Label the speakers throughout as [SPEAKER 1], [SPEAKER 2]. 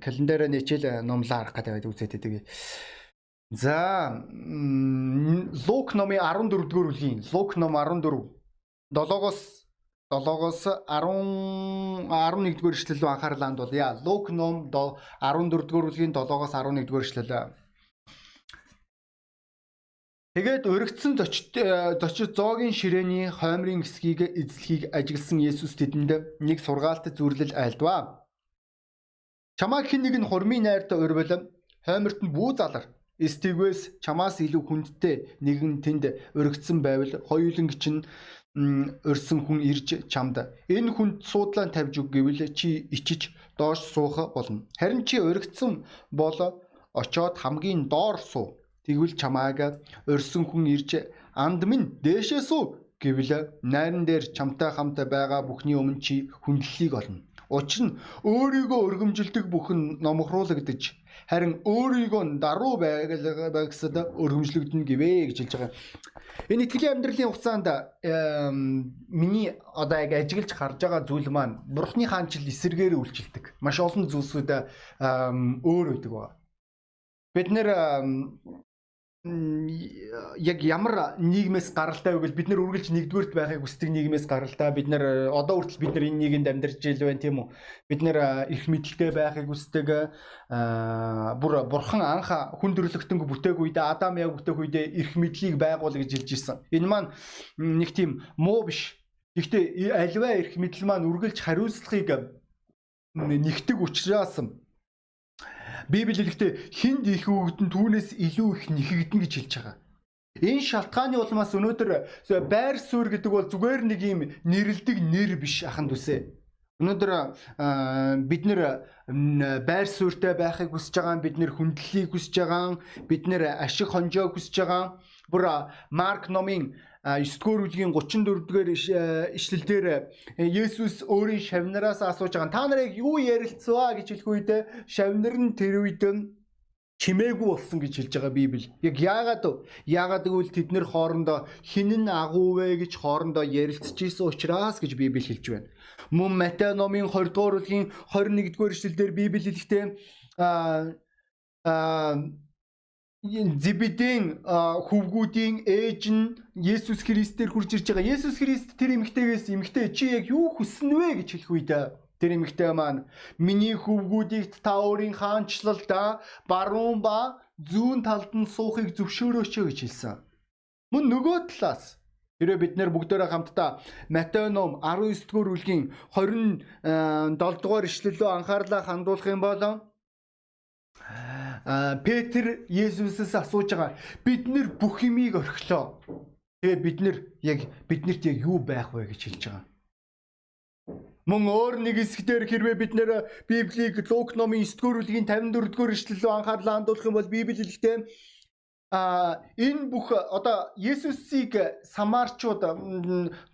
[SPEAKER 1] календараа нээчээл номлоо харах гэдэг үзээд байдаг. За Лук номын 14 дугаар бүлгийн Лук ном 14 7-оос 7-оос 10 11 дугаар эшлэл рүү анхаарлаа хандуул. Яа, Лук ном 14 дугаар бүлгийн 7-оос 11 дугаар эшлэл. Тэгээд өргөцсөн зочид зочид зоогийн ширээний хоймрын эсхийг эзлэхийг ажигласан Есүс тэдэнд нэг сургаалт зүрлэл айлдваа. Чамаа хэн нэг нь хурмын найртай урвал хойморт нь бүү залар. Стигвэс чамаас илүү хүндтэй нэгэн тэнд өргөцсөн байвал хоёуланг чинь өрсөн хүн ирж чамд энэ хүнд суудлаа тавьж өг гэвэл чи ичиж доош суух болно. Харин чи өргөцсөн бол очоод хамгийн доор суу Тэгвэл чамааг өрсөн хүн ирж анд минь дээшээ суу гэвэл найран дээр чамтай хамт байгаа бүхний өмнө чи хүндлэлийг олно. Учир нь өөрийгөө өргөмжилдэг бүхэн номхруулагдаж харин өөрийгөө даруй байгаагсад өргөмжлөгдөн гэвэ гэж хэлж байгаа. Энэ итгэлийн амьдралын хугацаанд миний одоо яг ажиглаж харж байгаа зүйл маань бурхны хаанчил эсэргээр үйлчилдэг. Маш олон зүйлсүүд өөр байдаг ба. Бид нэр яг ямар нийгмээс гаралтай вэ гэж бид нэр үргэлж нэгдүгээрт байхыг хүсдэг нийгмээс гаралтай. Бид нэр одоо хүртэл бид нэр энэ нийгэмд амьдарч ил байна тийм үү? Бид нэр их мэдлэлтэй байхыг хүсдэг бүр бурхан анх хүн төрлөختөнгө бүтээх үедээ адам яг бүтээх үедээ их мэдлийг байгуул гэж хэлж ирсэн. Энэ маань нэг тийм муу биш. Гэхдээ альва их мэдл маань үргэлж хариуцлагыг нэгтэг учраас Библи хэлэхдээ хинд их өгдөн түүнээс илүү их нэхэгдэн гэж хэлж байгаа. Энэ шалтгааны улмаас өнөөдөр байр суурь гэдэг бол зүгээр нэг юм нэрлдэг нэр биш аханд үсэ. Өнөөдөр бид нэр байр суурьтай байхыг хүсэж байгаа, бид нэр хүндлэлийг хүсэж байгаа, бид нэр ашиг хонжоог хүсэж байгаа. Бүр Марк номын 9 дугаар бүлгийн 34 дугаар ишлэлдэр Есүс өөрийн шавнараас асууж байгаа. Та нарыг юу ярилцваа гэж хэлэх үед шавнар нь тэр үед чимээгүй болсон гэж хэлж байгаа Библи. Яг яагаад вэ? Яагаад гэвэл тэд нэр хоорондоо хинэн агуу вэ гэж хоорондоо ярилцж исэн учраас гэж Библи хэлж байна. Мөн Матай номын 20 дугаар бүлгийн 21 дугаар ишлэлдэр Библи хэлэхдээ а Зибедийн хөвгүүдийн ээж нь Есүс Христээр хурж ирж байгаа. Есүс Христ тэр эмэгтэйгээс эмэгтэй чи яг юу хүснэ вэ гэж хэлэх үед тэр эмэгтэй маань миний хөвгүүдийг та өөрийн хаанчлалда баруун ба зүүн талд нь суухыг зөвшөөрөөч гэж хэлсэн. Мөн нөгөө талаас Хэрвээ бид нэр бүгдээрээ хамтдаа Матай ном 19 дугаар бүлгийн 27 дугаар ишлэлөө анхаарлаа хандуулах юм бол Петр Есүсээс асууж байгаа. Бид нэр бүх юмыг орхилоо. Тэгээ бид нэр яг биднэрт яг юу байх вэ гэж хэлж байгаа. Мөн өөр нэг хэсгээр хэрвээ бид нэр Библийг Лук номын 9 дугаар бүлгийн 54 дугаар эшлэлөө анхаарлаа хандуулах юм бол Библи хэлэхдээ а энэ бүх одоо Есүсийг самарчууд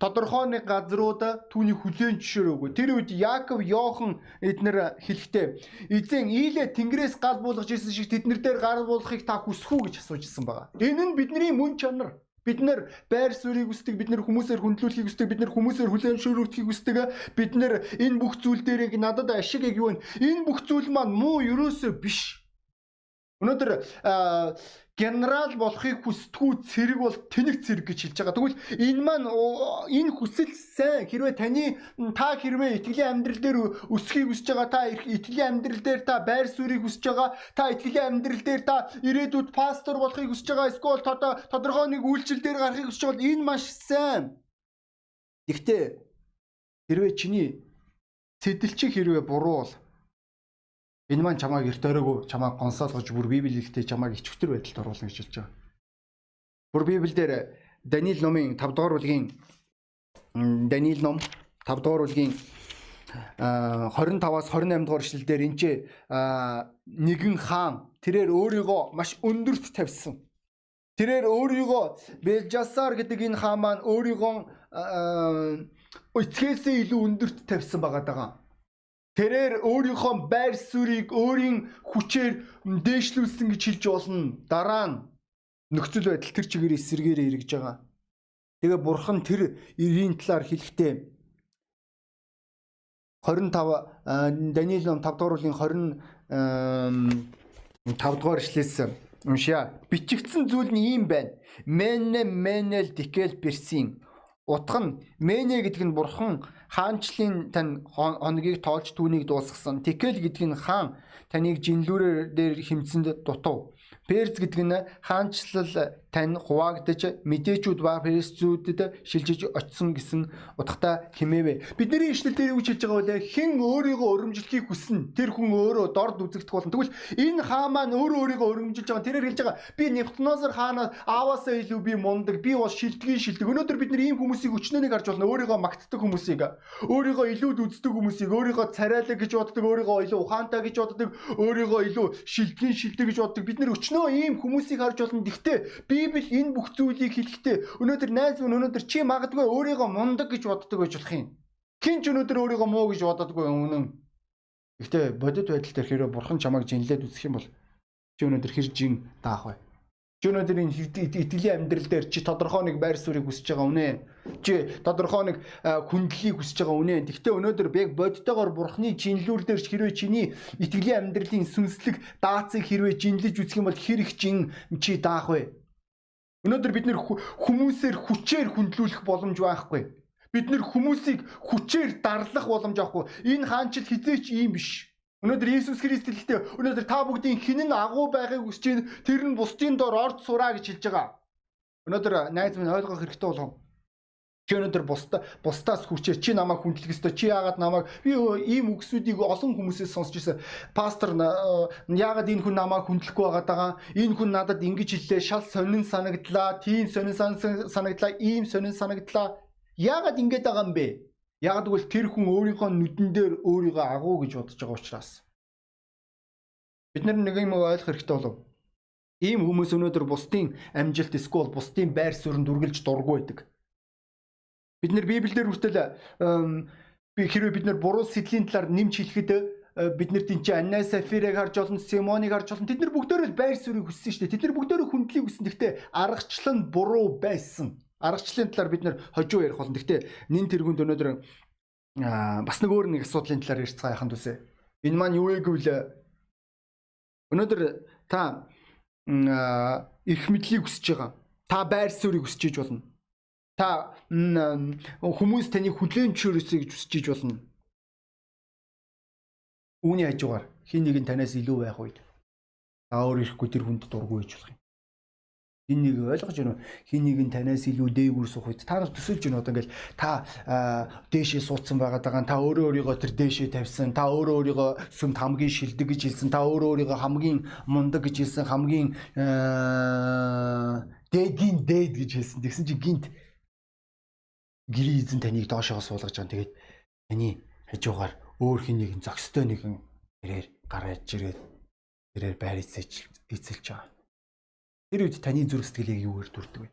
[SPEAKER 1] тодорхой нэг газрууд түүний хүлээн зөвшөөрөөгүй. Тэр үед Яаков, Йохан эднэр хэлэхдээ эзэн ийлээ тэнгэрээс гал буулгаж ирсэн шиг тэднэр дээр гал буулгахыг та хүсэх үү гэж асуужсэн байгаа. Энэ нь бидний мөн чанар. Бид нэр байр суурийг хүсдэг, бид нэр хүмүүсээр хүндлүүлэхийг хүсдэг, бид нэр хүмүүсээр хүлээн зөвшөөрөхийг хүсдэг. Бид нэр энэ бүх зүйл дээр надад ашиг яг юу вэ? Энэ бүх зүйл маань муу ерөөсөө биш. Өнөөдөр генерал болохыг хүсдэггүй цэрэг бол тэнэг цэрэг гэж хэлж байгаа. Тэгвэл энэ маань энэ хүсэл сайн хэрвээ таны та хэрвээ итгэлийн амьдрал дээр өсөхийг хүсэж байгаа та итгэлийн амьдрал дээр та байр суурийг хүсэж байгаа та итгэлийн амьдрал дээр та ирээдүйд пастор болохыг хүсэж байгаа эсвэл тодорхой нэг үйлчлэл дээр гарахыг хүсэж байгаа энэ маш сайн. Гэхдээ хэрвээ чиний сэтэлчих хэрвээ буруу бол Энэ маань чамааг эрт өрөөгөө чамааг гонсоолгож бүр Библи ихтэй чамааг ичвтер байдалд оруулна гэж хэлж байгаа. Бүр Библиэлд Даниил номын 5 дугаар бүлгийн Даниил ном 5 дугаар бүлгийн 25-аас 28 дугаар эшлэлдэр энэ ч нэгэн хаан тэрээр өөрийгөө маш өндөрт тавьсан. Тэрээр өөрийгөө Белжасар гэдэг энэ хаан маань өөрийгөө эцгээсээ илүү өндөрт тавьсан байгаа даа. Тэрээр өөрийнхөө байр суурийг өөрийн хүчээр дээшлүүлсэн гэж хэлж болно. Дараа нь нөхцөл байдал тэр чигээр эсэргээр эргэж байгаа. Тэгээ бурхан тэр эрийн талаар хэлэхдээ 25 Даниил ном 5 дугаар бүлгийн 20 5 дугаар ишлээс уншия. Бичигдсэн зүйл нь ийм байна. Мене менел дикел персин. Утга нь мене гэдэг нь бурхан хаанчлын тань хоногийг тоолж түүнийг дуусгасан. Тикел гэдэг нь хаан таныг жинлүүрээр хэмцэнд дутав. Перс гэдэг нь хаанчлал тань хуваагдаж мэдээчүүд ба персчүүдэд шилжиж очсон гэсэн утгатай хэмээвэ. Бидний ишлэл дээр юу хэлж байгаа вэ? Хэн өөрийгөө өрөмжлөхийг хүснэ? Тэр хүн өөрөө дорд үзэгдэх болно. Тэгвэл энэ хаа маань өөрөө өөрийгөө өрөмжилж байгаа. Тэрээр хэлж байгаа. Би Нефтнозер хаанаас ааваасаа илүү би мундаг. Би бас шилдгийн шилдэг. Өнөөдөр бид нар ийм хүмүүсийг өчнөөнийг харж байна. Өөрийгөө магтдаг хүмүүсийг, өөрийгөө илүүд үздэг хүмүүсийг, өөрийгөө царайлаг гэж боддог, өөрийгөө илүү ухаантай гэж боддог, өөрийгөө илүү шилдгийн шилдэг гэж боддог. Бид нар өчнөө ийм хүмүүсийг харж болно. Гэхдээ Библи энэ бүх зүйлийг хэлэхдээ өнөөдөр найз минь өнөөдөр чи магадгүй өөрийгөө мундаг гэж боддог байж болох юм. Хин ч өнөөдөр өөрийгөө муу гэж боддоггүй үнэн. Гэхдээ бодит байдал дээр хэрэг бурхан чамайг жинлээд үзэх юм бол чи өнөөдөр хэр жин даах вэ? Чи өнөөдөр энэ итгэлийн амьдрал дээр чи тодорхой нэг байр суурийг хүсэж байгаа үнэ. Чи тодорхой нэг хүндлэлийг хүсэж байгаа үнэ. Гэхдээ өнөөдөр яг бодитойгоор бурхны жинлүүр дээр хэрвээ чиний итгэлийн амьдралын сүнслэг даацыг хэрвээ жинлэж үзэх юм бол хэр их жин чи даах вэ? Өнөөдөр бид нэр хүмүүсээр хүчээр хүндлүүлэх боломж байхгүй. Бид нэр хүмүүсийг хүчээр дарлах боломж авахгүй. Энэ хаанчил хизээч ийм биш. Өнөөдөр Иесус Христ хэлэхдээ өнөөдөр та бүгдийн хинэн агуу байхыг хүсэж. Тэр нь бусдын дор орд сураа гэж хэлж байгаа. Өнөөдөр найз минь ойлгох хэрэгтэй болов. Чи өнөөдөр бусдаа бусдаас хүчээр чи намайг хүндлэх ёстой. Чи яагаад намайг би ийм үгсүүдийг олон хүмүүсээс сонсч ирсэн. Пастор яагаад энэ хүн намайг хүндлэхгүй байгаад байгаа? Энэ хүн надад ингэж хэллээ. Шал сонин санагдлаа. Тийм сонин санагдлаа. Ийм сонин санагдлаа. Яагаад ингэж байгаа юм бэ? Яг тэгвэл тэр хүн өөрийнхөө нүдэн дээр өөрийгөө агуу гэж бодож байгаа учраас бид нар нэг юм ойлгох хэрэгтэй болов. Ийм хүмүүс өнөөдөр бусдын амжилт эсвэл бусдын байр суурьнд үргэлж дургу байдаг. Бид нэр Библиэлд хүртэл хэрвээ бид нар буруу сэдлийн талаар нэмж хэлэхэд бид нар тийч Анна Сафирыг харж олон Симоныг харж олон тэд нар бүгдөө байр суурийг хүссэн шүү дээ. Тэд нар бүгдөө хүндлийг хүссэн. Гэхдээ аргачлал нь буруу байсан аргачлалын талаар бид нэр хожуу ярих болно. Гэхдээ нин тэргүнд өнөөдөр бас нэг өөр нэг асуудлын талаар ярьж байгаа яхан төсөө. Энэ маань юу вэ гэвэл өнөөдөр та их мэдлийг хүсэж байгаа. Та байр суурийг хүсэж иж болно. Та хүмүүс таны хүлээн зөвшөөрөөсэй гэж хүсэж иж болно. Үүний хажуугаар хин нэг нь танаас илүү байх үед та өөр ихгүй тэр хүнд дургүй гэж болох юм. Хин нэг ойлгож байна уу? Хин нэг нь танаас илүү дээгүүр суух үед та нар төсөөлж байна одоо ингээл та дээшээ суудсан байгаад байгаа. Та өөрөө өөрийгөө тэр дээшээ тавьсан. Та өөрөө өөрийгөө сүмд хамгийн шилдэг гэж хэлсэн. Та өөрөө өөрийгөө хамгийн мундаг гэж хэлсэн. Хамгийн дээгийн дээд гэж хэлсэн. Тэгсэн чи гинт гэрээ эзэн таныг доошоо суулгаж байгаа. Тэгээд таны хажуугаар өөр хин нэгэн зөкстэй нэгэн тэрээр гараад ирээд тэрээр байр эзэлж эзэлж байгаа. Тэр үед таны зүрх сэтгэл яг юугаар дүрдэг вэ?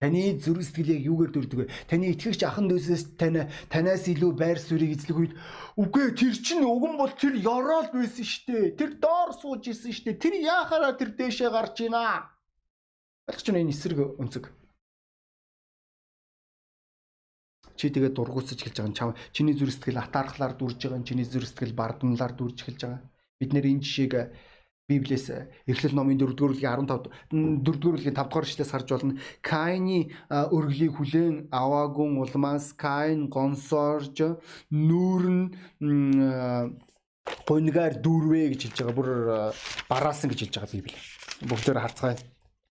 [SPEAKER 1] Таны зүрх сэтгэл яг юугаар дүрдэг вэ? Таны итгэгч ахан дүүсээс тань танаас илүү байр суурийг эзлэх үед үгүй тэр чинь уган бол тэр ёроол байсан штэ. Тэр доор сууж исэн штэ. Тэр яахаараа тэр дээшээ гарч ийна. Ойлгож байна энэ эсрэг өнцөг. Чи тэгээ дургуутсаж эхэлж байгаа чам чиний зүрх сэтгэл атаархлаар дүрж байгаа чиний зүрх сэтгэл бардамлаар дүрж эхэлж байгаа бид нэр энэ жишээг Библиэс Эхлэл номын 4-р бүлгийн 15 4-р бүлгийн 5-р эшлээс харж болно. Каины өргөлийг хүлээн аваагүй улмаас Каин гонсорж нүүрн гонгаар дүүрвэ гэж хэлж байгаа. Бүр бараасан гэж хэлж байгаа Библи. Бүгдээр харцгаая.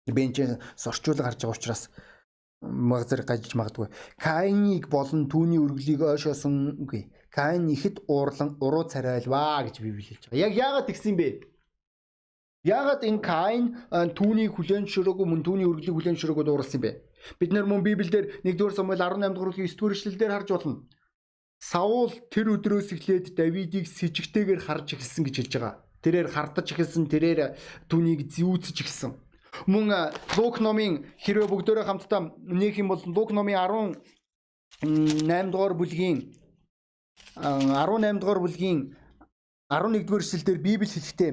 [SPEAKER 1] Бенч сорчуулга харж байгаа учраас магзар гажиж магадгүй. Каиныг болон түүний өргөлийг ойшоосон үгүй. Каин ихэд уурлан уруу царайлваа гэж Библи хэлж байгаа. Яг яагаад тэгсэн бэ? Яагаад энэ Каин түүнийг хүлээн шөрөөгүй мөн түүний үргэлийг хүлээн шөрөөгүй дуурсан бэ? Бид нар мөн Библиэлд 1-р Самуэль 18 дугаар бүлгийн 9-р эшлэлдэр харж болно. Саул тэр өдрөөс эхлээд Давидыг с ิจ гтэйгээр харж эхэлсэн гэж хэлж байгаа. Тэрээр хардаж эхэлсэн, тэрээр түүнийг зүүцэж эхэлсэн. Мөн Лук номын хэрвээ бүгдөө хамтдаа нээх юм бол Лук номын 18 дугаар бүлгийн 18 дугаар бүлгийн 11 дугаар эшлэлдэр Библи хэлэхдээ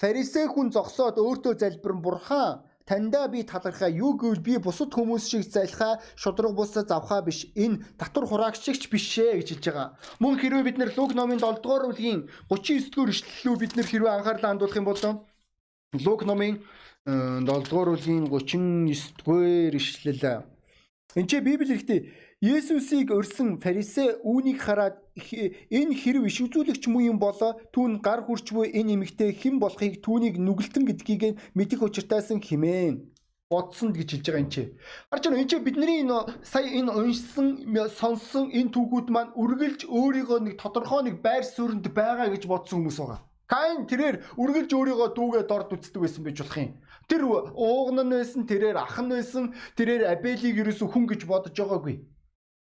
[SPEAKER 1] фарисей хүн зогсоод өөртөө залбирэн бурхан таньдаа би талархаа. Юу гэвэл би бусад хүмүүс шиг залхаа шудраг бусаа завхаа биш. Энэ татвар хураагчигч биш ээ гэж хэлж байгаа. Мөн хэрвээ бид нэр Луг номын 7 дугаар бүлгийн 39 дугаар ишлэлөө бид нэр хэрвээ анхаарлаа хандуулах юм бол Луг номын 7 дугаар бүлгийн 39 дугаар ишлэл. Энд чи Библи ихтэй Есүсийг өрсөн фарисеи үүнийг хараад энэ хэрв иш үзүүлэгч муу юм болоо түүн гар хурч буй энэ эмэгтэй хэн болохыг түүнийг нүгэлтэн гэдгийг мэдих учиртайсан химээн бодсон гэж хэлж байгаа юм чи. Харж байна энэ чи бидний энэ сая энэ уншсан сонссон энэ түүхүүд маань үргэлж өөрийгөө нэг тодорхой нэг байр суурьнд байгаа гэж бодсон хүмүүс байгаа. Каин тэрээр үргэлж өөрийгөө дүүгээ дорд үздэг байсан байж болох юм. Тэр ууган нь байсан, тэрээр ах нь байсан, тэрээр Абелийг ерөөсө хүн гэж бодож байгаагүй.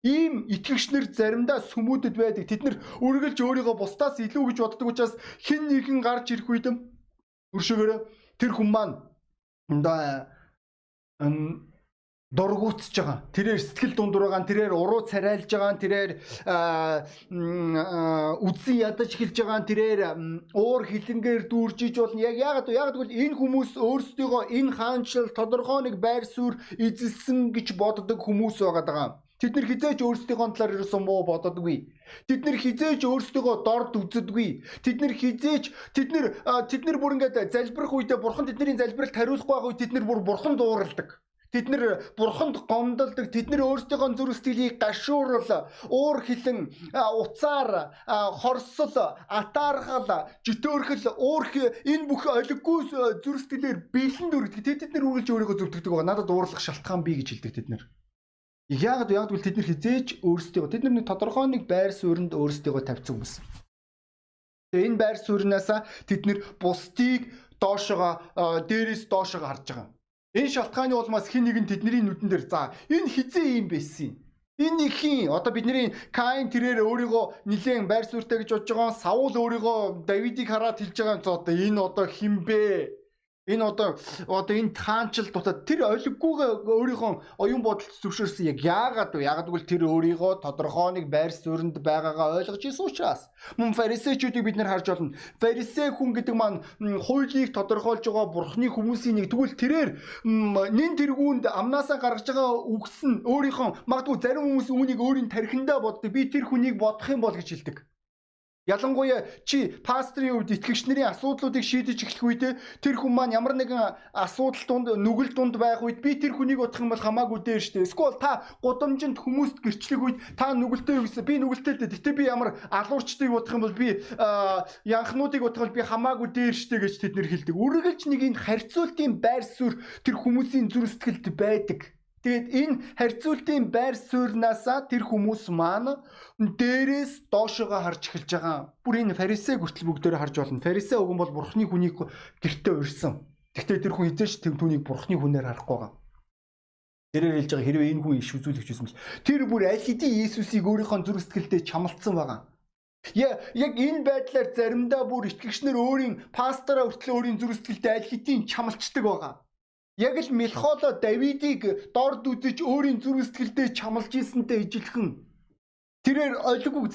[SPEAKER 1] Ийм итгэгчнэр заримдаа сүмүүдэд байдаг. Тэд нар үргэлж өөрийгөө бусдаас илүү гэж боддог учраас хэн нэгэн гарч ирэх үед өршөөгөөрөө тэр хүн маань одоо дургуутж байгаа. Тэрээр сэтгэл дундуур байгаа. Тэрээр уруу царайлж байгаа. Тэрээр үзэн ядаж эхэлж байгаа. Тэрээр уур хилэнгээр дүүржиж болно. Яг яагаад яагаад гэвэл энэ хүмүүс өөрсдийгөө энэ хаанчл тодорхой нэг байр суурь эзэлсэн гэж боддог хүмүүс байгаа даа. Тэд нар хизээч өөрсдийнхөө талаар ерөөсөн муу бододгүй. Тэд нар хизээч өөрсдийгөө дорд үзэдгүй. Тэд нар хизээч тэд нар тэд нар бүр ингээд залбирах үедээ бурхан тэдний залбиралд хариулахгүй байгаа үед тэд нар бүр бурхан дууралдаг. Тэд нэр бурханд гомдолдог. Тэд нэр өөрсдийнхөө зүрх сэтгэлийг гашуурал, уур хилэн, уцаар, хорсол, атаархал, житөөрхөл, уур энэ бүх олиггүй зүрх сэтгэлээр бэлэн дүрдэг. Тэд нэр үргэлж өөрийгөө зүвтгдэг байгаа. Надад уурлах шалтгаан бий гэж хэлдэг тэд нэр. Яг яг гэвэл тэд нар хизээж өөрсдийгөө тэд нэг тодорхой нэг байр сууринд өөрсдийгөө тавьсан хүмүүс. Тэгээ энэ байр сууринаас тэд нар бусдыг доошоо дээрээс доошоо харж байгаа. Энэ шалтгааны улмаас хин нэгэн тэдний нүдэн дээр за энэ хизээ юм байсан. Энэ их хин одоо бидний Каин тэрээр өөрийгөө нилээн байр суурьтай гэж бодож байгаа. Саул өөрийгөө Давидыг хараад хэлж байгаа юм цоо одоо энэ одоо хин бэ? Энэ одоо одоо энэ таанчл дутаад тэр олиггүйгээ өөрийнхөө оюун бодолд зөвшөөрсөн яг яагаад вэ? Яагаад гэвэл тэр өөрийгөө тодорхой нэг байр суурьнд байгаагаа ойлгож ирсэн учраас. Мөн фарисеучүүдийг бид нэр харж байна. Фарисей хүн гэдэг маань хуулийг тодорхойлж байгаа бурхны хүмүүсийн нэг тэгвэл тэрээр нин тэргуунд амнаасаа гаргаж байгаа үгс нь өөрийнхөө магадгүй зарим хүмүүс үүнийг өөрийн тархиндаа боддог. Би тэр хүнийг бодох юм бол гэж хэлдэг. Ялангуяа чи пастрын үед итгэгч нарын асуудлуудыг шийдэж эхлэх үед тэр хүн маань ямар нэгэн асуудал тунд нүгэл дунд байх үед би тэр хүнийг бодох юм бол хамаагүй дээ штэ. Эсвэл та гудамжинд хүмүүст гэрчлэх үед та нүгэлтэй гэсэн би нүгэлтэй дээ. Гэтэ би ямар алуурчдыг бодох юм бол би янхнуудыг бодох бол би хамаагүй дээр штэ гэж тэд нэр хэлдэг. Үргэлж нэг энэ харьцуултын байр суурь тэр хүмүүсийн зүрх сэтгэлд байдаг. Тэгээд энэ харьцуултын байр суурьнаасаа тэр хүмүүс маань дээрээс доошоогоо харж эхэлж байгаа. Бүр энэ фарисей хүртэл бүгдээрээ харж болно. Фарисей уг нь бол бурхны хүнийг гэртээ урьсан. Гэхдээ тэр хүн эзэж тэр түүнийг бурхны хүнээр харахгүй байгаа. Тэрээр хэлж байгаа хэрвээ энэ хүн иш үзүүлэгч байсан бол тэр бүр аль хэдийн Иесусыг өөрийнхөө зүрх сэтгэлдээ чамлцсан байгаа. Яг энэ байдлаар заримдаа бүр итгэгчнэр өөрийн пастороо хүртэл өөрийн зүрх сэтгэлдээ аль хэдийн чамлцдаг байгаа. Яг л Мелхоло Давидыг дорд үзэж өөрийн зүрх сэтгэлдээ чамлж ийсэнтэй ижилхэн тэрээр олиггүй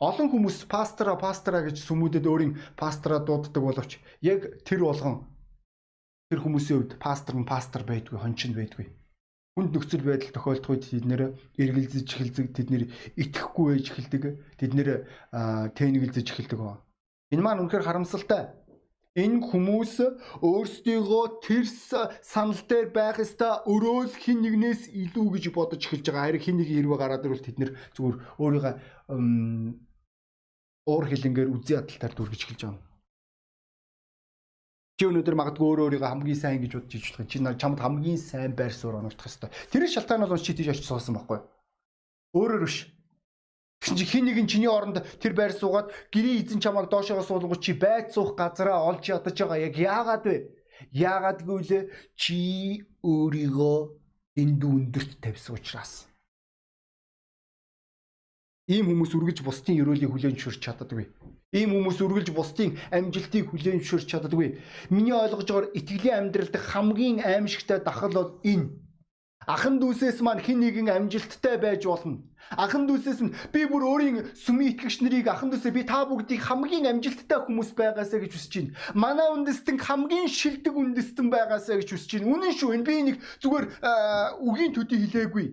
[SPEAKER 1] олон хүмүүс пастора пастора гэж сүмүүдэд өөрийн пастора дууддаг боловч яг тэр болгон тэр хүмүүсийн хувьд пастор нь пастор байдгүй хончин байдгүй хүнд нөхцөл байдал тохиолдох үед тэд нэр эргэлзэж эхэлдэг тэд нэр итгэхгүй байж эхэлдэг тэд нэр тэнэгэлзэж эхэлдэг. Энэ маань үнэхээр харамсалтай. Энэ хүмүүс өөрсдийгөө тэр санал дээр байх ёстой өрөөл хин нэгнээс илүү гэж бодож эхэлж байгаа. Харин хин нэг хэрвээ гараад ирвэл тэд нэр зүгээр өөрийгөө уур хилэнгээр үзий ядалтаар дүргэж эхэлж байгаа. Чи өнөөдөр магадгүй өөрөө өөрийгөө хамгийн сайн гэж бодож иж болох. Чи чамд хамгийн сайн байр суурь оногдох ёстой. Тэр шалтгаан бол чи тийж очиж суусан байхгүй. Өөрөөр биш Тэгсэн чи хин нэгэн чиний оронд тэр байр суугаад гэрийн эзэн чамайг доошоогоо суулгаж чи байд суух газараа олж ядаж байгаа. Яг яагаад вэ? Яагаад гэвэл чи өөрийгөө энд өндөрт тавьсан учраас. Ийм хүмүүс үргэлж бусдын өрөөлийг хүлээн зөвшөөрч чаддаггүй. Ийм хүмүүс үргэлж бусдын амжилтыг хүлээн зөвшөөрч чаддаггүй. Миний ойлгож байгаагаар итгэлийн амьдрал дэх хамгийн аимшигтай дахал бол энэ. Ахан дүүсээс маань хин нэгэн амжилттай байж болно. Ахан дүүсээс нь би бүр өөрийн сүмийн итгэгч нарыг ахан дүүсээ би та бүгдийг хамгийн амжилттай хүмүүс байгаасаа гэж хүсэж байна. Манай үндэстэн хамгийн шилдэг үндэстэн байгаасаа гэж хүсэж байна. Үнэн шүү. Энэ би нэг зүгээр үгийн төдий хэлээгүй.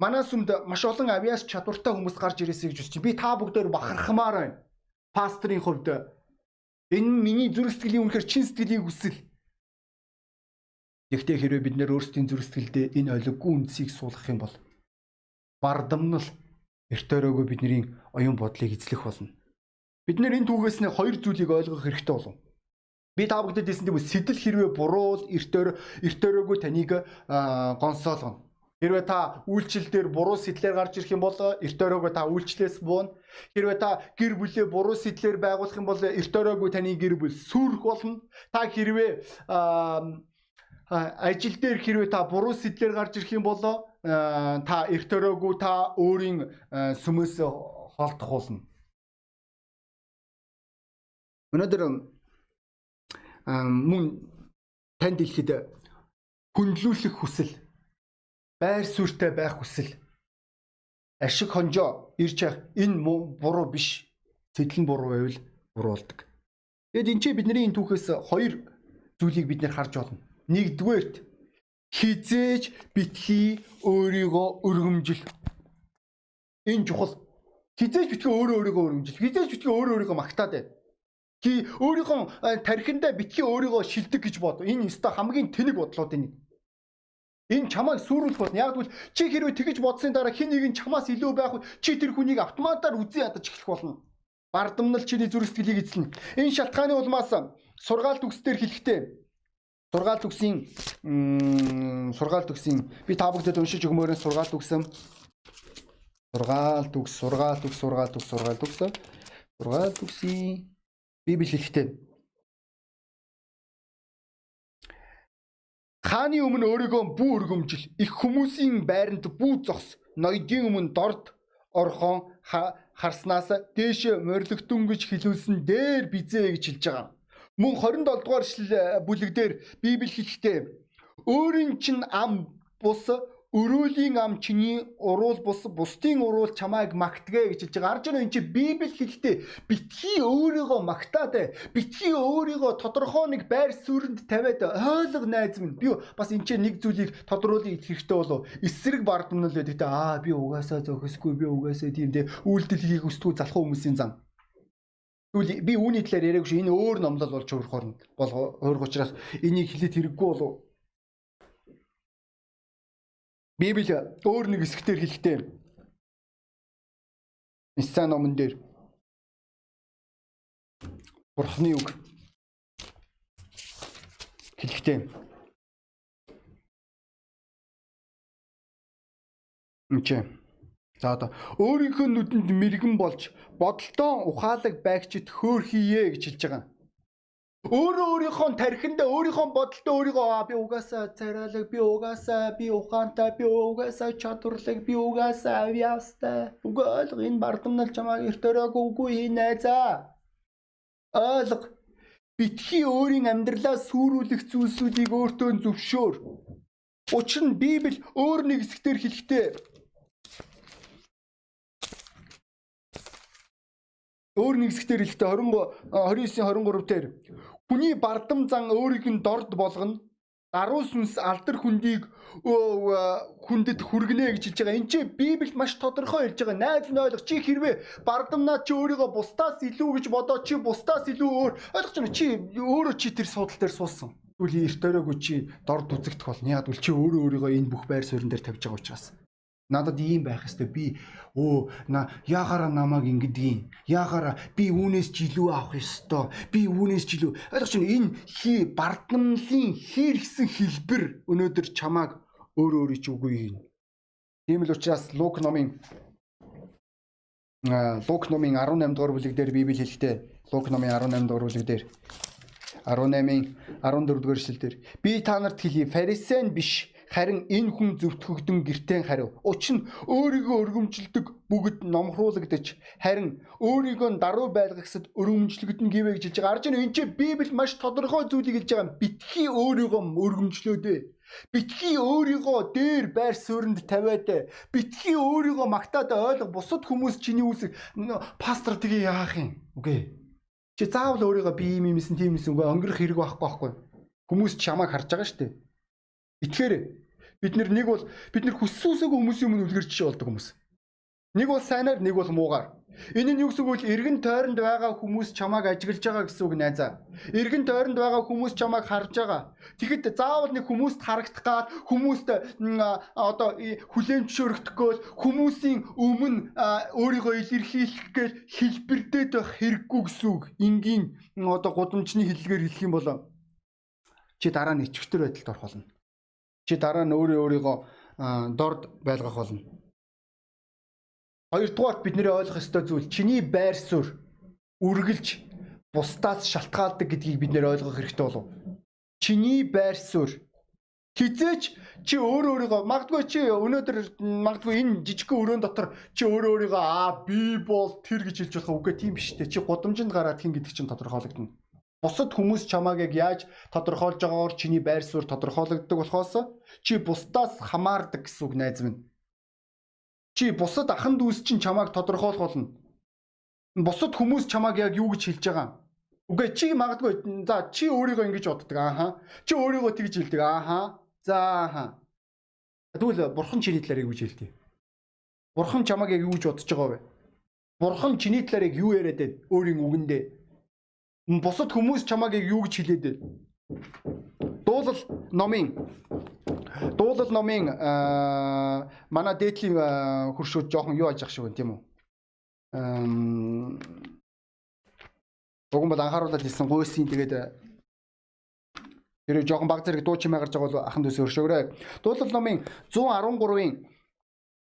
[SPEAKER 1] Манай сүмд маш олон авиас чадвартай хүмүүс гарч ирээсэй гэж хүсэж байна. Би та бүгдээр бахархмаар байна. Пастрын хувьд энэ миний зүрх сэтгэлийн үнэхээр чин сэтгэлийн хүсэл. Гэхдээ хэрвээ бид нэр өөрсдийн зүрх сэтгэлдээ энэ олиггүй үндсийг суулгах юм бол бардамнал эртөөрөөгөө бидний оюун бодлыг эзлэх болно. Бид нэр энэ түүгээс нэг хоёр зүйлийг ойлгох хэрэгтэй болов. Би та бүдэд хэлсэн тийм сэтэл хэрвээ буруу эртөөр эртөөрөөгөө таныг гонсоолгоно. Хэрвээ та үйлчлэл дээр буруу сэтлэр гарч ирэх юм бол эрт өрөөгөө та үйлчлээс буuna. Хэрвээ та гэр бүлээ буруу сэтлэр байгуулах юм бол эрт өрөөгөө таны гэр бүл сүрэх болно. Та хэрвээ ажил дээр хэрвээ та буруу сэтлэр гарч ирэх юм бол та эрт өрөөгөө та өөрийн сүмөөс холдох болно. Өнөөдөр мөн танд хэлэхэд хүндлүүлэх хүсэл байр суурьтай байх хүсэл ашиг хонжоо ирж явах энэ буруу биш. Сэтэл нь буруу байвал буруу болдог. Тэгэд энэ ч бидний энэ түүхээс хоёр зүйлийг бид нэр харж байна. Нэгдүгээрт хизээж битгий өөрийгөө өргөмжил. Энэ чухал. Хизээж битгий өөрөө өөрийгөө өргөмжил. Хизээж битгий өөрөө өөрийгөө магтаад бай. Ки өөрийнхөө тархиндаа битгий өөрийгөө шилдэг гэж бод. Энэ өстой хамгийн тэнэг бодлоодын нэг. Энэ чамайг сүрүүлэх болно. Яг тэгвэл чи хэрвээ тэгэж бодсны дараа хин нэг нь чамаас илүү байх чи тэр хүнийг автоматар үзий ядаж эхлэх болно. Бардамнал чиний зүрх сэтгэлийг эзлэнэ. Энэ шалтгааны улмаас сургаалт үгсдэр хэлэхдээ сургаалт үгсийн сургаалт үгсийн. Би та бүхэнд уншиж өгмөөрөө сургаалт үгсэм сургаалт үгс сургаалт үгс сургаалт үгс сургаалт үгс. Сургаалт үгсийн библи хэлэхдээ Хааны өмнө өөрийгөө бүү өргөмжил. Их хүмүүсийн байранд бүү зогс. Ноёдын өмнө дорд орхон харснаас дээш морилгтун гэж хэлүүлсэн дээр бизээ гэж хэлж байгаа. Мөн 27 дугаар бүлэг дээр Библи хэлэхдээ өөрийн чинь ам бус Өрөөлийн ам чиний уруул бус бусдын уруул чамайг магтгэ гэж хэлж байгаа. Арж энэ чи Библи хэлэхдээ битгий өөрийгөө магтаад битгий өөрийгөө тодорхой нэг байр суурьнд тавиад ойлго найз минь. Би бас энэ чи нэг зүйлийг тодруулах хэрэгтэй болов. Эсрэг бардамнал байдаг те аа би угаасаа зохисгүй би угаасаа тийм те үйлдэл хийх өсдгүү залах хүмүүсийн зам. Тэгвэл би үүний талаар яриаггүй шүү. Энэ өөр номлол болж өөрөх хооронд бол өөр учраас энийг хэлээд хэрэггүй болов Библи өөр нэг хэсгээр хэлэхдээ Исаи номон дээр Бурхны үг хэлэхдээ Үнчээ. За одоо өөрийнхөө нүдэнд мэрэгэн болж бодолтоо ухаалаг байгчид хөөхийе гэж хэлж байгаа. Өөрөө өөрийнхөө тархиндаа өөрийнхөө бодолтой өөрийгөө аа би угаасаа царайлаг би угаасаа би ухаантай би угаасаа чадварлаг би угаасаа авьяастай ойлго энэ бардамнал чамайг эртөрөөг үгүй хий найзаа ойлго битгий өөрийн амьдралаа сүрүүлэх зүйлсүүдийг өөртөө зөвшөөр. Учир нь библи өөр нэг хэсгээр хэлэхдээ өөр нэг хэсгээр хэлэхдээ 20 29 23 дээр Хүний бардам зан өөрийг нь дорд болгоно. Даруй сүнс алдар хүндийг хүндэд хүргэнэ гэж хэлж байгаа. Энд чи Библи маш тодорхой хэлж байгаа. Найз нь ойлгох чи хэрвээ бардамнаа чи өөрийгөө бусдаас илүү гэж бодоод чи бусдаас илүү өөр ойлгож байна. Чи өөрөө чи тэр суудал дээр суусан. Тэгвэл эрт өрөөгөө чи дорд үзэгдэх болно. Яг үл чи өөрөө өөрийгөө энэ бүх байр суурин дээр тавьж байгаа учраас. Надад ийм байх хэвээр би өө на яагаараа намайг ингэдгийг яагаараа би үүнээс ч илүү авах ёстой. Би үүнээс ч илүү ойлгож байна энэ хий бардамлын хэр гисэн хэлбэр өнөөдөр чамааг өөр өөрий ч үгүй юм. Тийм л учраас Лук номын Лук номын 18 дугаар бүлэг дээр Библи хэлэхдээ Лук номын 18 дугаар бүлэг дээр 18-ын 14 дугаар эшлэл дээр. Би та нарт хэлье фарисеан биш Харин энэ хүн зөвтгөгдөн гертэн хариу. Учир нь өөрийгөө өргөмжилдэг бүгд номхруулагдаж харин өөрийгөө даруй байлгахсад өргөмжлөгдөн гэвэ гэж хэлж байгаа. Арж энэ энэ Библи маш тодорхой зүйлийг хэлж байгаа. Битгий өөрийгөө өргөмжлөөдөө. Битгий өөрийгөө дээр байр суурьнд тавиад битгий өөрийгөө магтаад ойлго бусад хүмүүс чиний үсэг пастор тгий яах юм. Үгүй. Чи заавал өөрийгөө би юм юмсэн тийм юмсэн үгүй өнгөрөх хэрэг байхгүй байхгүй. Хүмүүс чамайг харж байгаа шүү дээ. Итгэхээр бид нэг бол бид нар хүссүүсээгөө хүмүүсийн өмнө үлгэр жишээ болдог хүмүүс. Нэг бол сайнаар, нэг бол муугаар. Энэ нь юу гэсэн үг вэ? Иргэн тойронд байгаа хүмүүс чамааг ажиглаж байгаа гэсэн үг найзаа. Иргэн тойронд байгаа хүмүүс чамааг харж байгаа. Тэгэхэд заавал нэг хүмүүст харагдах гад хүмүүст одоо хүлээн зөвшөөрөгдөх гээл хүмүүсийн өмнө өөрийгөө илэрхийлэх гээл хэлбэрдээд байх хэрэггүй гэсэн үг. Энгийн одоо гудамжны хэллэгээр хэлэх юм бол чи дараа нь ичгтэр байдалд орох болно. Чи дараа нь өөрөө өөрийгөө дорд байлгах болно Хоёрдугаар бидний ойлгох ёстой зүйл чиний байр суурь үргэлж бусдаас шалтгаалдаг гэдгийг бид нэр ойлгох хэрэгтэй болов. Чиний байр суурь хизээч чи өөр өөрийгөө магадгүй чи өнөөдөр магадгүй энэ жижигхэн өрөөнд дотор чи өөр өөрийгөө аа би бол тэр гэж хэлж болох үгүй тийм биш үү чи гудамжинд гараад хин гэдэг чинь тодорхойлогдно. Бусад хүмүүс чамааг яг яаж тодорхойлж байгаагаар чиний байр суурь тодорхойлогддог болохоос чи бусдаас хамаардаг гэсэн үг найз минь. Чи бусад ахан дүүс чинь чамааг тодорхойлох болно. Бусад хүмүүс чамааг яг юу гэж хэлж байгаа. Үгүй чи магадгүй за чи өөрийгөө ингэж боддог ааха. Чи өөрийгөө тэгж хэлдэг ааха. За ааха. Тэгвэл бурхан чиний талаар юу гэж хэлдэг? Бурхан чамааг яг юу гэж бодож байгаа вэ? Бурхан чиний талаар яг юу яриад байд өөрийн үгэндээ? Бусад хүмүүс чамааг яг юу гэж хэлээд байд? Дуулал номын Дуулал номын манай дээдлийн хуршууд жоохон юу ажих шиг байна тийм үү? Уган бол анхааруулаад хэлсэн гойсын тэгээд тэр жоохон баг зэрэг дуу чимээ гарч байгаа бол ахан дүүс өршөөрэй. Дуулал номын 113-ын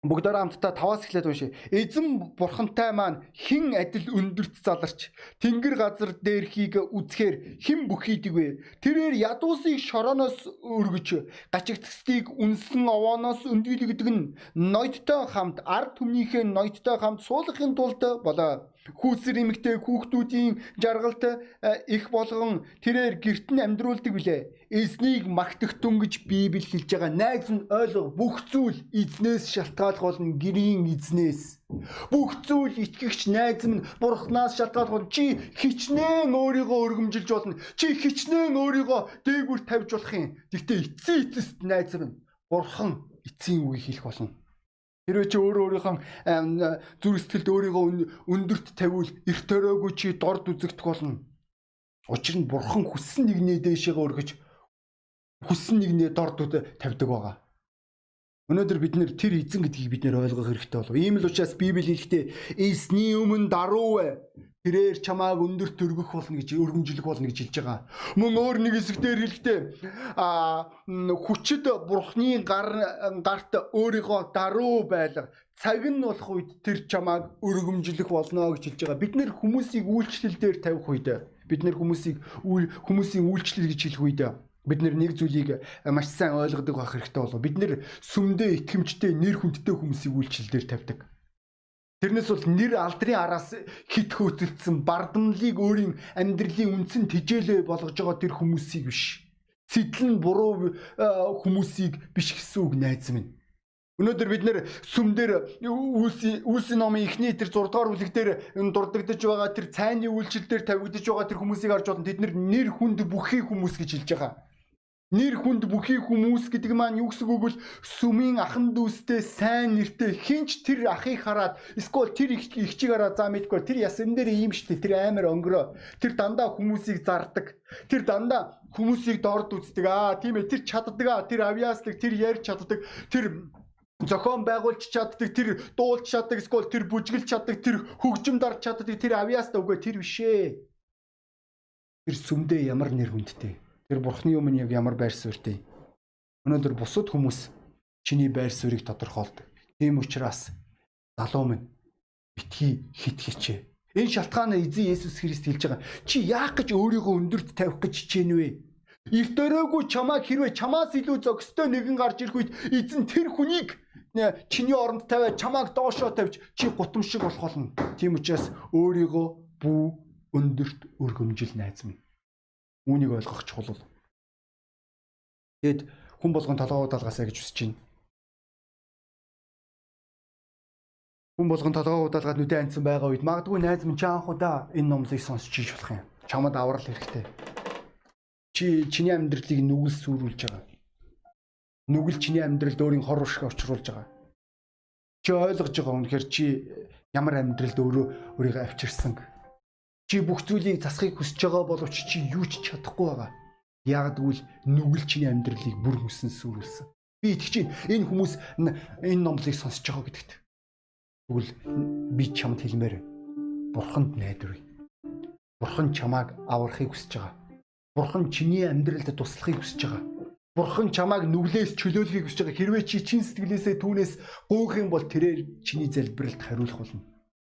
[SPEAKER 1] Бүгдээр хамтдаа таваас эхлээд уншия. Эзэн бурхантай маань хэн адил өндөрт заларч тэнгэр газар дээрхийг үзэхээр хэн бүхийдэг вэ? Тэрээр ядуусыг шорооноос өргөж гачигтсдгийг үнсэн овооноос өндгийлэгдэг нь ноёдтой хамт ард түмнийхээ ноёдтой хамт суулгахын тулд болоо. Хүүсэр эмэгтэй хүүхдүүдийн жаргалт э, их болгон тэрээр герт нь амьдруулдаг билээ. Эзнийг магтахтун гэж Библи хэлж байгаа. Найз нь ойлго бүх зүйл эзнээс шалтгаалх болно гэрийн эзнээс. Бүх зүйл итгэгч найз минь бурхнаас шалтгаалх болно. Чи хичнээн өөрийгөө өргөмжилж болно. Чи хичнээн өөрийгөө дээгүр тавьж болох юм. Гэхдээ эцсийн эцэст найз минь бурхан эцсийн үгийг хэлэх болно. Хэрвээ чи өөрөө өөрийнхөө зүрх сэтгэлд өөрийгөө өндөрт тавиул эрт төрөөгүй чи дорд үзэгдэх болно. Учир нь бурхан хүссэн нэгнээ дээшээ өргөж хүссэн нэгнээ дорд тавьдаг байгаа. Өнөөдөр бид нэр тэр эзэн гэдгийг бид нэр ойлгох хэрэгтэй болов. Ийм л учраас Библи хэлэхдээ эзний өмнө даруй тэрээр чамааг өндөрт өргөх болно гэж өргөмжлөх болно гэж хэлж байгаа. Мөн өөр нэг хэсгээр хэлэхдээ а хүчит бурхны гар гарт өөрийгөө даруу байлга цаг нь болох үед тэр чамааг өргөмжлөх болно гэж хэлж байгаа. Бид нэр хүмүүсийг үйлчлэл дээр тавих үед бид нэр хүмүүсийг хүмүүсийн үйлчлэл гэж хэлэх үед бид нэг зүйлийг маш сайн ойлгодог байх хэрэгтэй болов. Бид нэр сүмдээ итгэмжтэй нэр хүндтэй хүмүүсийг үйлчлэл дээр тавьдаг. Тэрнээс бол нэр алдрын араас хит хөөцөлдсөн бардамлыг өөрийн амьдралын үндсэн тижээлээ болгож байгаа тэр хүмүүсийг биш. Сэтлэн буруу хүмүүсийг биш гэсэн үг найз минь. Өнөөдөр бид нэр сүмдэр үүсийн үүсийн номын эхний тэр 6 дугаар бүлэг дээр дурддагдж байгаа тэр цайны үйлчлэл дээр тавигдж байгаа тэр хүмүүсийг харж бодсон тэд нэр хүнд бүхий хүмүүс гэж хэлж байгаа. Нэр хүнд бүхий хүмүүс гэдэг маань юу гэсэн үг вэ? Сүмийн ахан дүүстэй сайн нэртэй хинч тэр ахыг хараад эсвэл тэр ихчийг хараад за мэдгүй тэр ясан дээр ийм штэ тэр амар өнгөрөө. Тэр дандаа хүмүүсийг зардаг. Тэр дандаа хүмүүсийг дорд үздэг. Аа тийм ээ тэр чаддаг аа тэр авьяаслаг тэр ярьж чаддаг. Тэр зохион байгуулж чаддаг тэр дуулж чаддаг эсвэл тэр бүжгэлж чаддаг тэр хөгжим дарж чаддаг тэр авьяастай үгүй тэр бишээ. Тэр сүмдээ ямар нэр хүндтэй Тэр бурхны өмнө яг ямар байр суурьтай. Өнөөдөр бусад хүмүүс чиний байр суурийг тодорхойлдог. Тийм учраас залуу минь битгий хит хичээ. Энэ шалтгаанаа эзэн Есүс Христ хэлж байгаа. Чи яах гэж өөрийгөө өндөрт тавих гэж хичээнэ вэ? Эрт өрөөгүй чамааг хэрвээ чамаас илүү зөкстэй нэгэн гарч ирэх үед эзэн тэр хүнийг чиний оронд тавиад чамааг доошоо тавьж чи гутамшиг болох болно. Тийм учраас өөрийгөө бүү өндөрт өргөмжил найз минь. Үүнийг ойлгох чухал. Тэгэд хүн болгон толгоо удаалгаасаа гэж хүсэж байна. Хүн болгон толгоо удаалгаад нүдэ анцсан байгаа үед магадгүй найз минь чи анх удаа энэ номлыг сонсч иж болох юм. Чамд аврал хэрэгтэй. Чи чиний амьдралыг нүгэл сүрүүлж байгаа. Нүгэл чиний амьдралд өөрийн хор уршиг очруулж байгаа. Чи ойлгож байгаа үнэхээр чи ямар амьдралд өөрөө өөрийгөө авчирсан. Чи бүх зүйлийг засахыг хүсэж байгаа боловч чи юу ч чадахгүй байгаа. Яг тэгвэл нүгэл чиний амьдралыг бүр хүссэн сүрүүлсэн. Би итгэж чинь энэ хүмүүс энэ номлыг сонсож байгаа гэдэгт. Тэгвэл би чамд хэлмээр бурханд найдварыг. Бурхан чамааг аврахыг хүсэж байгаа. Бурхан чиний амьдралд туслахыг хүсэж байгаа. Бурхан чамааг нүглээс чөлөөлөхийг хүсэж байгаа. Хэрвээ чи чин сэтгэлээсээ түүнээс гуйх юм бол тэрээр чиний залбиралд хариулах болно.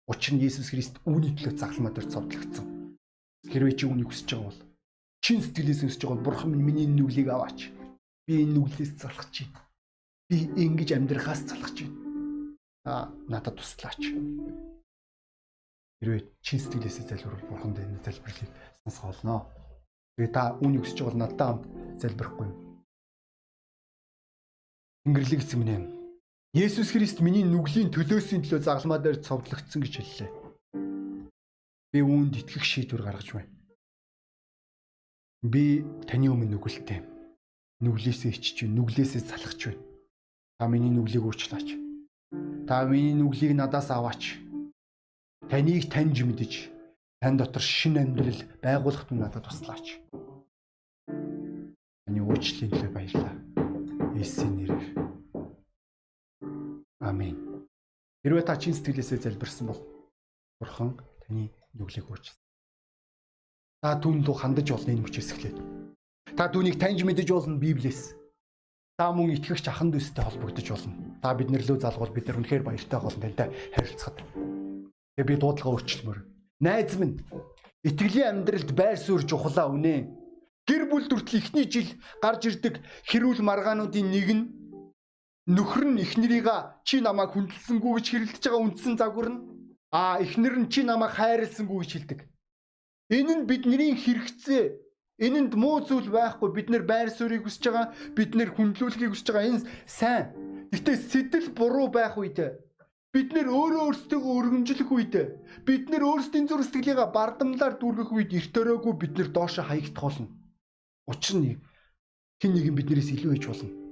[SPEAKER 1] Учир нь Есүс Христ үүний төлөө загламаа дээр цовдлогдсон. Хэрвээ чи үүнийг хүсэж байгаа бол чин сэтгэлээс өсөж байгаа бурхан минь миний нүглийг аваач. Би энэ нүглээс залхаж байна. Би ингэж амьдрахаас залхаж байна. Аа надад туслаач. Хэрвээ чин сэтгэлээсээ залбирвал бурханд энэ залбирлыг сонсох болно. Тэгээ та үүнийг өсөж байгаа надтай хамт залбирахгүй юу? Тэнгэрлэг эзэн минь ээ. Есүс Христ миний нүглийн төлөөсийн төлөө загламаа дээр цовдлогдсон гэж хэллээ. Би үүнд итгэх шийдвэр гаргаж байна. Би таны өмнө нүгэлтэй. Нүглээсээ ичж байна. Нүглээсээ залхаж байна. Та миний нүглийг уучлаач. Та миний нүглийг надаас аваач. Таныг таньж мэдэж тань дотор шин амьдрал байгуулахад надад туслаач. Таны уучлалын төлөө баярлалаа. Есүсийн нэрээр. Амен. Хэрвээ та чин сэтгэлээсээ залбирсан бол Бурхан таны нүглийг уучлаа. Та түүн рүү хандаж болно энэ мөчөөс эхлээд. Та түүнийг таньж мэдэж болно Библиэс. Та мөн итгэгч ахан дүүстэй холбогдож болно. Та бид нар лөө залгуул бид нар үнэхээр баяртай болно тантай харилцахад. Тэгээ би дуудлага өөрчлөмөр. Найз минь итгэлийн амьдралд байр суурь чухлаа үнэ. Гэр бүл дүртэл ихний жил гарч ирдэг хэрүүл маргаануудын нэг нь нөхөр нь эхнэрийга чи намайг хүндэлсэнгүү гэж хэрэлдэж байгаа үндсэн загвар нь а эхнэр нь чи намайг хайрлсангүй гэж хэлдэг. Энэ нь бидний хэрэгцээ. Энэнд муу зүйл байхгүй. Бид нэр байр суурийг хүсэж байгаа. Бид нэр хүндлүүлэхийг хүсэж байгаа. Энэ сайн. Гэтэ сэтэл буруу байх үед бид нэр өөрөө өөрсдөө өргөмжлөх үед бид нэр өөрсдийн зүрх сэтгэлийгээ бардамлаар дүүргэх үед эрт өрөөгүй бид нэр доошо хаягдах болно. Учир нь хэн нэгэн биднээс илүү ээж болно.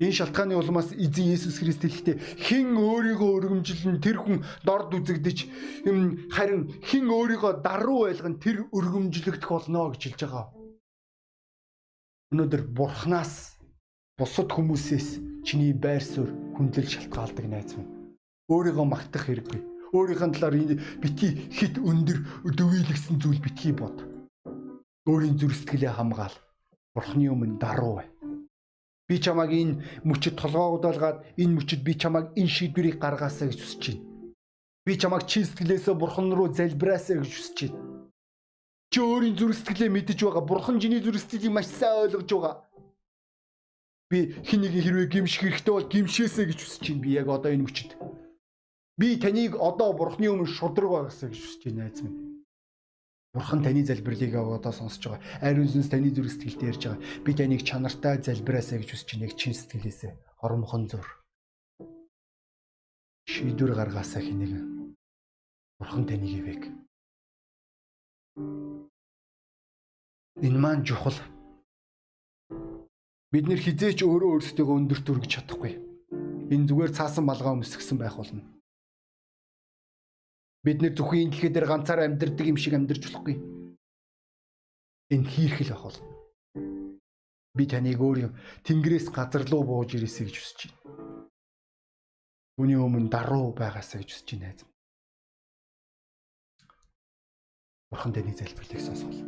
[SPEAKER 1] Энэ шалтгааны улмаас эзэн Есүс Христ хэлэхдээ хэн өөрийгөө өргөмжилнэ тэр хүн дорд үзэгдэж харин хэн өөрийгөө даруй байлган тэр өргөмжлөгдөх болно гэж хэлж байгаа. Өнөөдөр Бурханаас бусад хүмүүсээс чиний байр суурь хүндлэл шалтгаалдаг найз минь. Өөрийгөө магтах хэрэггүй. Өөрийнхөө талаар битгий хит өндөр дөвийлгсэн зүйл битгий бод. Өөрийн зүрх сэтгэлээ хамгаал. Бурхны өмнө даруй бай Би чамайг энэ мөчөд толгоогдуулгаад энэ мөчөд би чамайг энэ шийдвэрийг гаргаасаа гэж хүсэж байна. Би чамайг чин сэтгэлээсээ бурхан руу залбираасаа гэж хүсэж байна. Чи өөрийн зүрх сэтгэлээ мэдэж байгаа. Бурхан чиний зүрх сэтгэлийг маш сайн ойлгож байгаа. Би хин нэг хэрвээ гимших хэрэгтэй бол гимшээсэй гэж хүсэж байна. Би яг одоо энэ мөчөд. Би таныг одоо бурхны өмнө шудраг байгаасаа гэж хүсэж байна найз минь. Бурхан таны залбирлыг одоо сонсож байгаа. Ариун сүнс таны зүрх сэтгэлд ярьж байгаа. Би таныг чанартай залбираасаа гэж хүсэж байна. Чин сэтгэлээсээ хоромхон зур. Шийдвэр гаргаасаа хэнийг. Бурхан таныг ивэг. Энэ маань чухал. Бид нэр хизээч өөрөө өөрсдөө өндөрт өргөж чадахгүй. Энэ зүгээр цаасан малгай өмсгсөн байх болно. Бид нэр зөвхөн энэ дэлхий дээр ганцаараа амьдардаг юм шиг амьдарч болохгүй. Энэ хийрхэл ах бол. Би таныг өөр тэнгэрээс газар руу бууж ирээсэй гэж хүсэж байна. Түүний өмнө даруу байгаасаа гэж хүсэж байна найз. Бурхан таны залбирлыг сонсгол.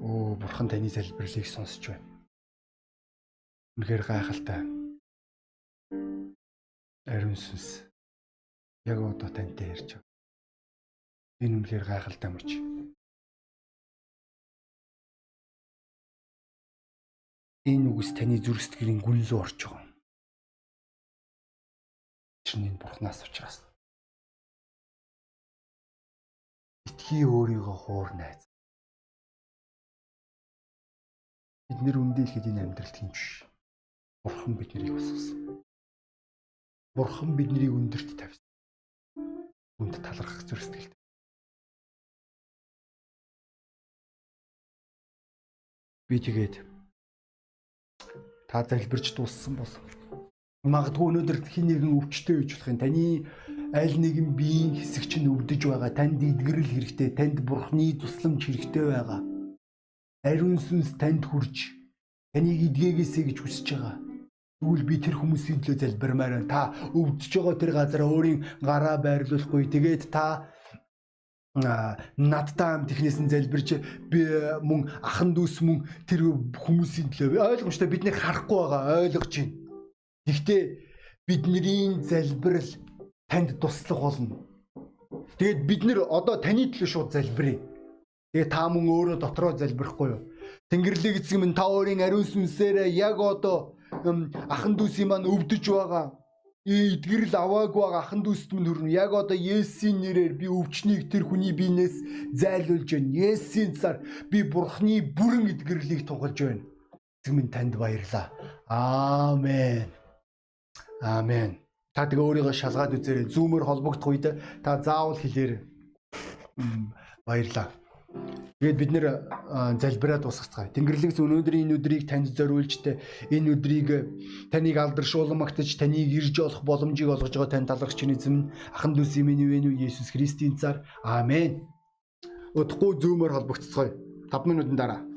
[SPEAKER 1] Оо, бурхан таны залбирлыг сонсч байна. Үнэхээр гайхалтай ариун сүнс яг одоо тантай ярьж байгаа. Энэ үнэхээр гайхалтай мөч. Энэ үгс таны зүрх сэтгэлийн гүн рүү орж байгаа. Чинь энэ бурхнаас учраас. Итгий өөрийгөө хуур найз. Бид нэр үндэ ихэд энэ амьдралд хинч. Бурхан биднийг бассан. Бурхан биднийг өндөрт тавьсан. Үнд талархах зүрх сэтгэлтэй. Би тэгээд та залбирч дууссан бол магадгүй өнөөдөр хин нэгэн өвчтөй гэж болох юм. Таны аль нэгэн биеийн хэсэг чинь өвдөж байгаа. Танд эдгэрэл хэрэгтэй. Танд бурхны тусламж хэрэгтэй байгаа. Ариун сүнс танд хүрж таныг эдгээгээсэй гэж хүсэж байгаа. Тэгвэл би тэр хүмүүсийн төлөө залбирмаар байна. Та өвдөж байгаа тэр газараа өөрийн гараа байрлуулахгүй. Тэгээд та надтай хамт технээс нь залбирч би мөн ахан дүүс мөн тэр хүмүүсийн төлөө ойлгомжтой бидний харахгүй байгаа ойлгож байна. Гэхдээ бидний залбирал танд туслах болно. Тэгээд бид нэр одоо таны төлөө шууд залбирая. Тэгээд та мөн өөрөө дотроо залбирахгүй юу? Тэнгэрлэг эцэг минь та өөрийн ариун сүнсээрээ яг одоо ахан дүүсийн маань өвдөж байгаа эдгэрэл аваагүй байгаа ахан дүүст минь хүрнэ. Яг одоо Есүсийн нэрээр би өвчнийг тэр хүний биенээс зайлуулж байна. Есүсийн цаар би Бурхны бүрэн эдгэрлийг тунгалж байна. Эцэг минь танд баярлаа. Аамен. Аамен. Та тэгээ өөрийгөө шалгаад үзээрэй. Зүүмээр холбогдох үед та заавал хэлээрэй. Баярлаа. Тэгээд бид нэр залбираад дуусгацгаая. Тэнгэрлэгс өнөөдрийн энэ өдрийг танд зориулж тэ энэ өдрийг таныг алдаршуулмагтаж таныг ирж олох боломжийг олгож байгаа тань талархч чинь эзэм ахан дүүс имэний вэ Есүс Христийн цаар аамен. Удахгүй зөөмөр холбогцгоё. 5 минутын дараа